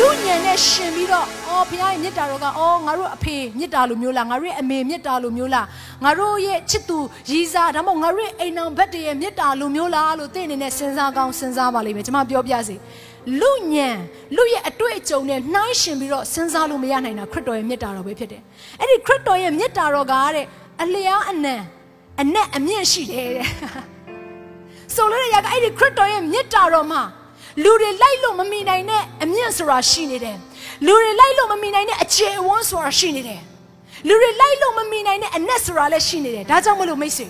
လူညံနဲ့ရှင်ပြီးတော့အော်ဘုရားရဲ့မေတ္တာတော်ကအော်ငါတို့အဖေမေတ္တာလိုမျိုးလားငါတို့ရဲ့အမေမေတ္တာလိုမျိုးလားငါတို့ရဲ့ချစ်သူရီးစားဒါမှမဟုတ်ငါတို့ရဲ့အိမ်အောင်ဘက်တရဲ့မေတ္တာလိုမျိုးလားလို့သိအနေနဲ့စဉ်းစားကောင်းစဉ်းစားပါလိမ့်မယ်ကျွန်မပြောပြစီလူညံလူရဲ့အတွေ့အကြုံနဲ့နှိုင်းရှင်ပြီးတော့စဉ်းစားလို့မရနိုင်တာခရစ်တော်ရဲ့မေတ္တာတော်ပဲဖြစ်တယ်အဲ့ဒီခရစ်တော်ရဲ့မေတ္တာတော်ကတဲ့အလျားအနံအနက်အမြင့်ရှိတယ်တဲ့ဆိုလိုတဲ့ຢာကအဲ့ဒီခရစ်တော်ရဲ့မေတ္တာတော်မှာ လူတွေလိုက်လို့မမီနိုင်တဲ့အမြင့်ဆိုတာရှိနေတယ်လူတွေလိုက်လို့မမီနိုင်တဲ့အခြေအဝန်းဆိုတာရှိနေတယ်လူတွေလိုက်လို့မမီနိုင်တဲ့အနက်ဆိုတာလည်းရှိနေတယ်ဒါကြောင့်မလို့မိတ်ဆွေ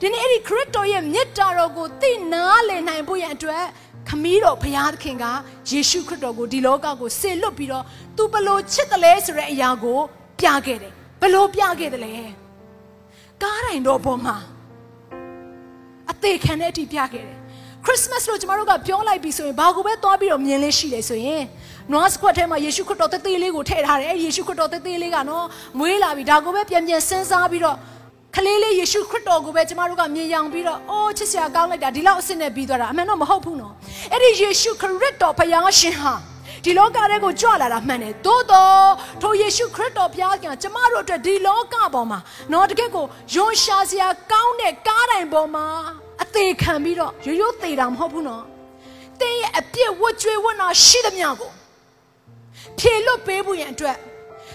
ဒီနေ့အဲ့ဒီခရစ်တော်ရဲ့မေတ္တာတော်ကိုသိနာလည်နိုင်ဖို့ရန်အတွက်ခမည်းတော်ဘုရားသခင်ကယေရှုခရစ်တော်ကိုဒီလောကကိုဆေလွတ်ပြီးတော့သူဘလို့ချစ်တယ်လဲဆိုတဲ့အရာကိုပြခဲ့တယ်ဘလို့ပြခဲ့တယ်လဲကားတိုင်းတော်ပေါ်မှာအသေးခံတဲ့အထိပြခဲ့တယ် ခရစ်စမတ်လို့ကျမတို့ကပြောလိုက်ပြီဆိုရင်ဘာကိုပဲသွားပြီးတော့မြင်လေးရှိတယ်ဆိုရင်နွားစကွက်ထဲမှာယေရှုခရစ်တော်တသေးလေးကိုထည့်ထားတယ်အဲ့ဒီယေရှုခရစ်တော်တသေးလေးကနော်မွေးလာပြီဒါကိုပဲပြန်ပြန်စဉ်းစားပြီးတော့ခလေးလေးယေရှုခရစ်တော်ကိုပဲကျမတို့ကမြင်ရောင်ပြီးတော့အိုးချစ်စရာကောင်းလိုက်တာဒီလောက်အစ်စ်နဲ့ပြီးသွားတာအမှန်တော့မဟုတ်ဘူးနော်အဲ့ဒီယေရှုခရစ်တော်ဘုရားရှင်ဟာဒီလောကထဲကိုကြွလာတာမှန်တယ်သို့တော့ထိုယေရှုခရစ်တော်ဘုရားကကျမတို့အတွက်ဒီလောကပေါ်မှာနော်တကယ့်ကိုယွန်ရှာစရာကောင်းတဲ့ကားတိုင်ပေါ်မှာ အသေးခံပြီးတော့ရိုးရိုးသေးတာမဟုတ်ဘူးနော်တင်းရဲ့အပြစ်ဝတ်ကြွေးဝတ်နာရှိသမျှကိုဖြေလွတ်ပေးဖို့ရန်အတွက်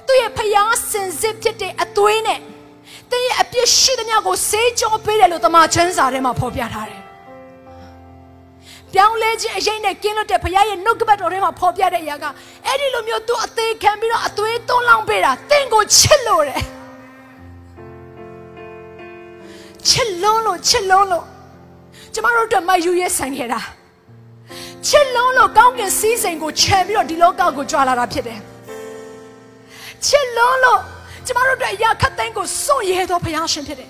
သူ့ရဲ့ဖျားစင်စစ်ဖြစ်တဲ့အသွေးနဲ့တင်းရဲ့အပြစ်ရှိသမျှကိုဆေးကြောပေးတယ်လို့တမန်ကျမ်းစာထဲမှာဖော်ပြထားတယ်ပြောင်းလဲခြင်းအရေးနဲ့ကင်းလွတ်တဲ့ဘုရားရဲ့နှုတ်ကပတ်တော်ထဲမှာဖော်ပြတဲ့အရာကအဲ့ဒီလိုမျိုးသူအသေးခံပြီးတော့အသွေးသွန်းလောင်းပေးတာတင့်ကိုချစ်လို့တယ်ချစ်လုံးလို့ချစ်လုံးလို့ ကျမတို့တို့မယူရဲဆိုင်ခဲ့တာချစ်လုံးလို့ကောင်းကင်စီးစိမ်ကိုခြံပြီးတော့ဒီလောကကိုကြွာလာတာဖြစ်တယ်ချစ်လုံးလို့ကျမတို့တို့အရာခတ်သိမ်းကိုစွန့်ရဲသောဘုရားရှင်ဖြစ်တယ်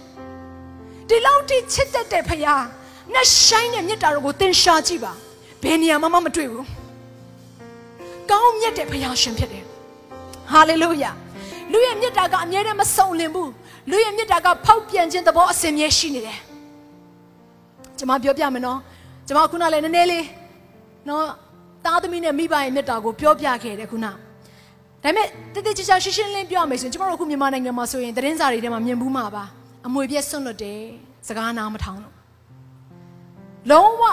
ဒီလောက်ထိချစ်တတ်တဲ့ဘုရားနဲ့ဆိုင်တဲ့မြတ်တာတော်ကိုသင်ရှားကြည့်ပါဘယ်နေရာမှမတွေ့ဘူးကောင်းမြတ်တဲ့ဘုရားရှင်ဖြစ်တယ်ဟာလေလုယာလူရဲ့မြတ်တာကအမြဲတမ်းမစုံလင်ဘူးလူရဲ့မြတ်တာကဖောက်ပြန်ခြင်းသဘောအစဉ်မြဲရှိနေတယ် ကျွန်မပြောပြမယ်နော်ကျွန်မခုနလည်းနည်းနည်းလေးနော်သားသမီးနဲ့မိဘရဲ့မြတ်တာကိုပြောပြခဲ့တယ်ခုနဒါပေမဲ့တတိချာချာရှင်းရှင်းလင်းပြောရမယ်ဆိုရင်ကျွန်တော်တို့အခုမြန်မာနိုင်ငံမှာဆိုရင်သတင်းစာတွေထဲမှာမြင်ဘူးမှာပါအမွေပြည့်စွန့်လွတ်တယ်စကားနားမထောင်လို့လုံးဝ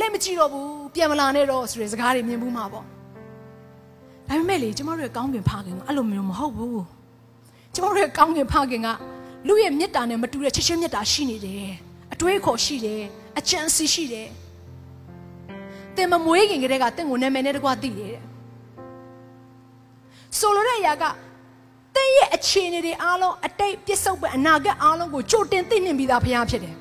လက်မကြည့်တော့ဘူးပြန်မလာနဲ့တော့ဆိုတဲ့စကားတွေမြင်ဘူးမှာပေါ့ဒါပေမဲ့လေကျမတို့ရဲ့ကောင်းကင်ဖခင်ကအဲ့လိုမျိုးမဟုတ်ဘူးကျမတို့ရဲ့ကောင်းကင်ဖခင်ကလူရဲ့မေတ္တာနဲ့မတူတဲ့ချစ်ချင်းမေတ္တာရှိနေတယ်အတွေးခေါ်ရှိတယ် အကြံစီရှိတယ်တင်မမွေးခင်ကတည်းကတင့်ကိုနာမည်နဲ့တကွာသိတယ်တဲ့ဆိုလိုတဲ့အရာကတင်းရဲ့အခြေအနေတွေအားလုံးအတိတ်ပြစ္ဆုတ်ပဲအနာဂတ်အားလုံးကိုကြိုတင်သိနှင်ပြီးသားဘုရားဖြစ်တယ်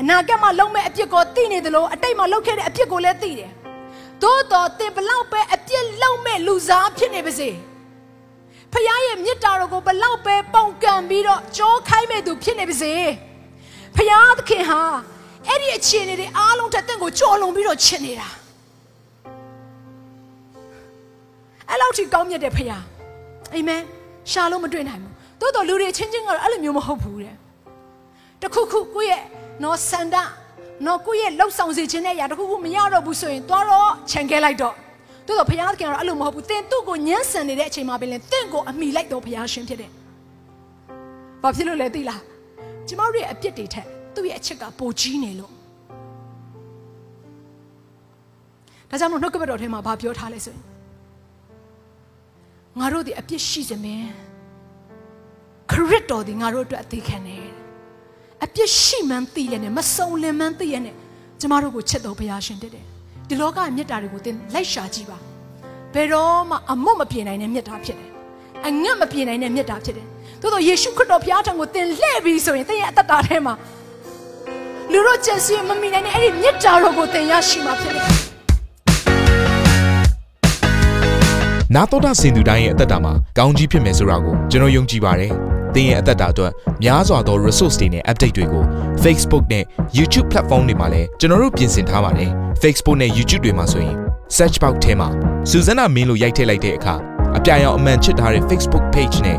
အနာဂတ်မှာလုံးမဲ့အပြစ်ကိုသိနေတယ်လို့အတိတ်မှာလုပ်ခဲ့တဲ့အပြစ်ကိုလည်းသိတယ်သို့တော်တင်ဘလောက်ပဲအပြစ်လုံးမဲ့လူစားဖြစ်နေပါစေဖခင်ရဲ့မေတ္တာတော်ကိုဘလောက်ပဲပုံကံပြီးတော့ကြောခိုင်းမဲ့သူဖြစ်နေပါစေ ဖခင်သခင်ဟာအဲ့ဒီအခြေအနေတွေအားလုံးထက်တင့်ကိုကြော်လွန်ပြီးတော့ချစ်နေတာအဲ့လောက်ထိကောင်းမြတ်တဲ့ဖခင်အာမင်ရှာလို့မတွေ့နိုင်ဘူးသို့တော်လူတွေချင်းချင်းကတော့အဲ့လိုမျိုးမဟုတ်ဘူးတဲ့တခုခုကိုယ့်ရဲ့နော်စန္ဒနော်ကိုယ့်ရဲ့လှုပ်ဆောင်စေခြင်းနဲ့ຢာတခုခုမရတော့ဘူးဆိုရင်သွားတော့ခြံခဲလိုက်တော့သို့တော်ဘုရားသခင်ကတော့အဲ့လိုမဟုတ်ဘူးသင်သူ့ကိုညှန်းဆန်နေတဲ့အချိန်မှာပဲလေသင်ကိုအမိလိုက်တော့ဘုရားရှင်ဖြစ်တယ်ဘာဖြစ်လို့လဲသိလား ကျမတို့ရဲ့အပြစ်တွေထက်သူ့ရဲ့အချစ်ကပိုကြီးနေလို့ဒါကြောင့်မို့နှုတ်ကပတ်တော်ထဲမှာဘာပြောထားလဲဆိုရင်ငါတို့ဒီအပြစ်ရှိစမင်းခရစ်တော်ဒီငါတို့အတွက်အသေးခံတယ်အပြစ်ရှိမှန်းသိရနဲ့မစုံလင်မှန်းသိရနဲ့ကျမတို့ကိုချစ်တော်ဘုရားရှင်တက်တယ်ဒီလောကရဲ့မြတ်တာတွေကိုသင်လိုက်ရှာကြည့်ပါဘယ်တော့မှအမွတ်မပြေနိုင်တဲ့မြတ်တာဖြစ်တယ်အငတ်မပြေနိုင်တဲ့မြတ်တာဖြစ်တယ် သို့တော့ယေရှုခရစ်တော်ဘုရားထံကိုသင်လှည့်ပြီးဆိုရင်သင်ရဲ့အသက်တာထဲမှာလူတို့ကျင့်စီမမိနိုင်တဲ့အဲ့ဒီမြတ်တာတော်ကိုသင်ရရှိမှာဖြစ်တယ်နာတော်တာစင်သူတိုင်းရဲ့အသက်တာမှာကောင်းကြီးဖြစ်မယ်ဆိုတာကိုကျွန်တော်ယုံကြည်ပါတယ်။သင်ရဲ့အသက်တာအတွက်များစွာသော resource တွေနဲ့ update တွေကို Facebook နဲ့ YouTube platform တွေမှာလည်းကျွန်တော်တို့ပြင်ဆင်ထားပါတယ်။ Facebook နဲ့ YouTube တွေမှာဆိုရင် search box ထဲမှာစူဇနာမင်းလို့ရိုက်ထည့်လိုက်တဲ့အခါအပြာရောင်အမှန်ချစ်ထားတဲ့ Facebook page နဲ့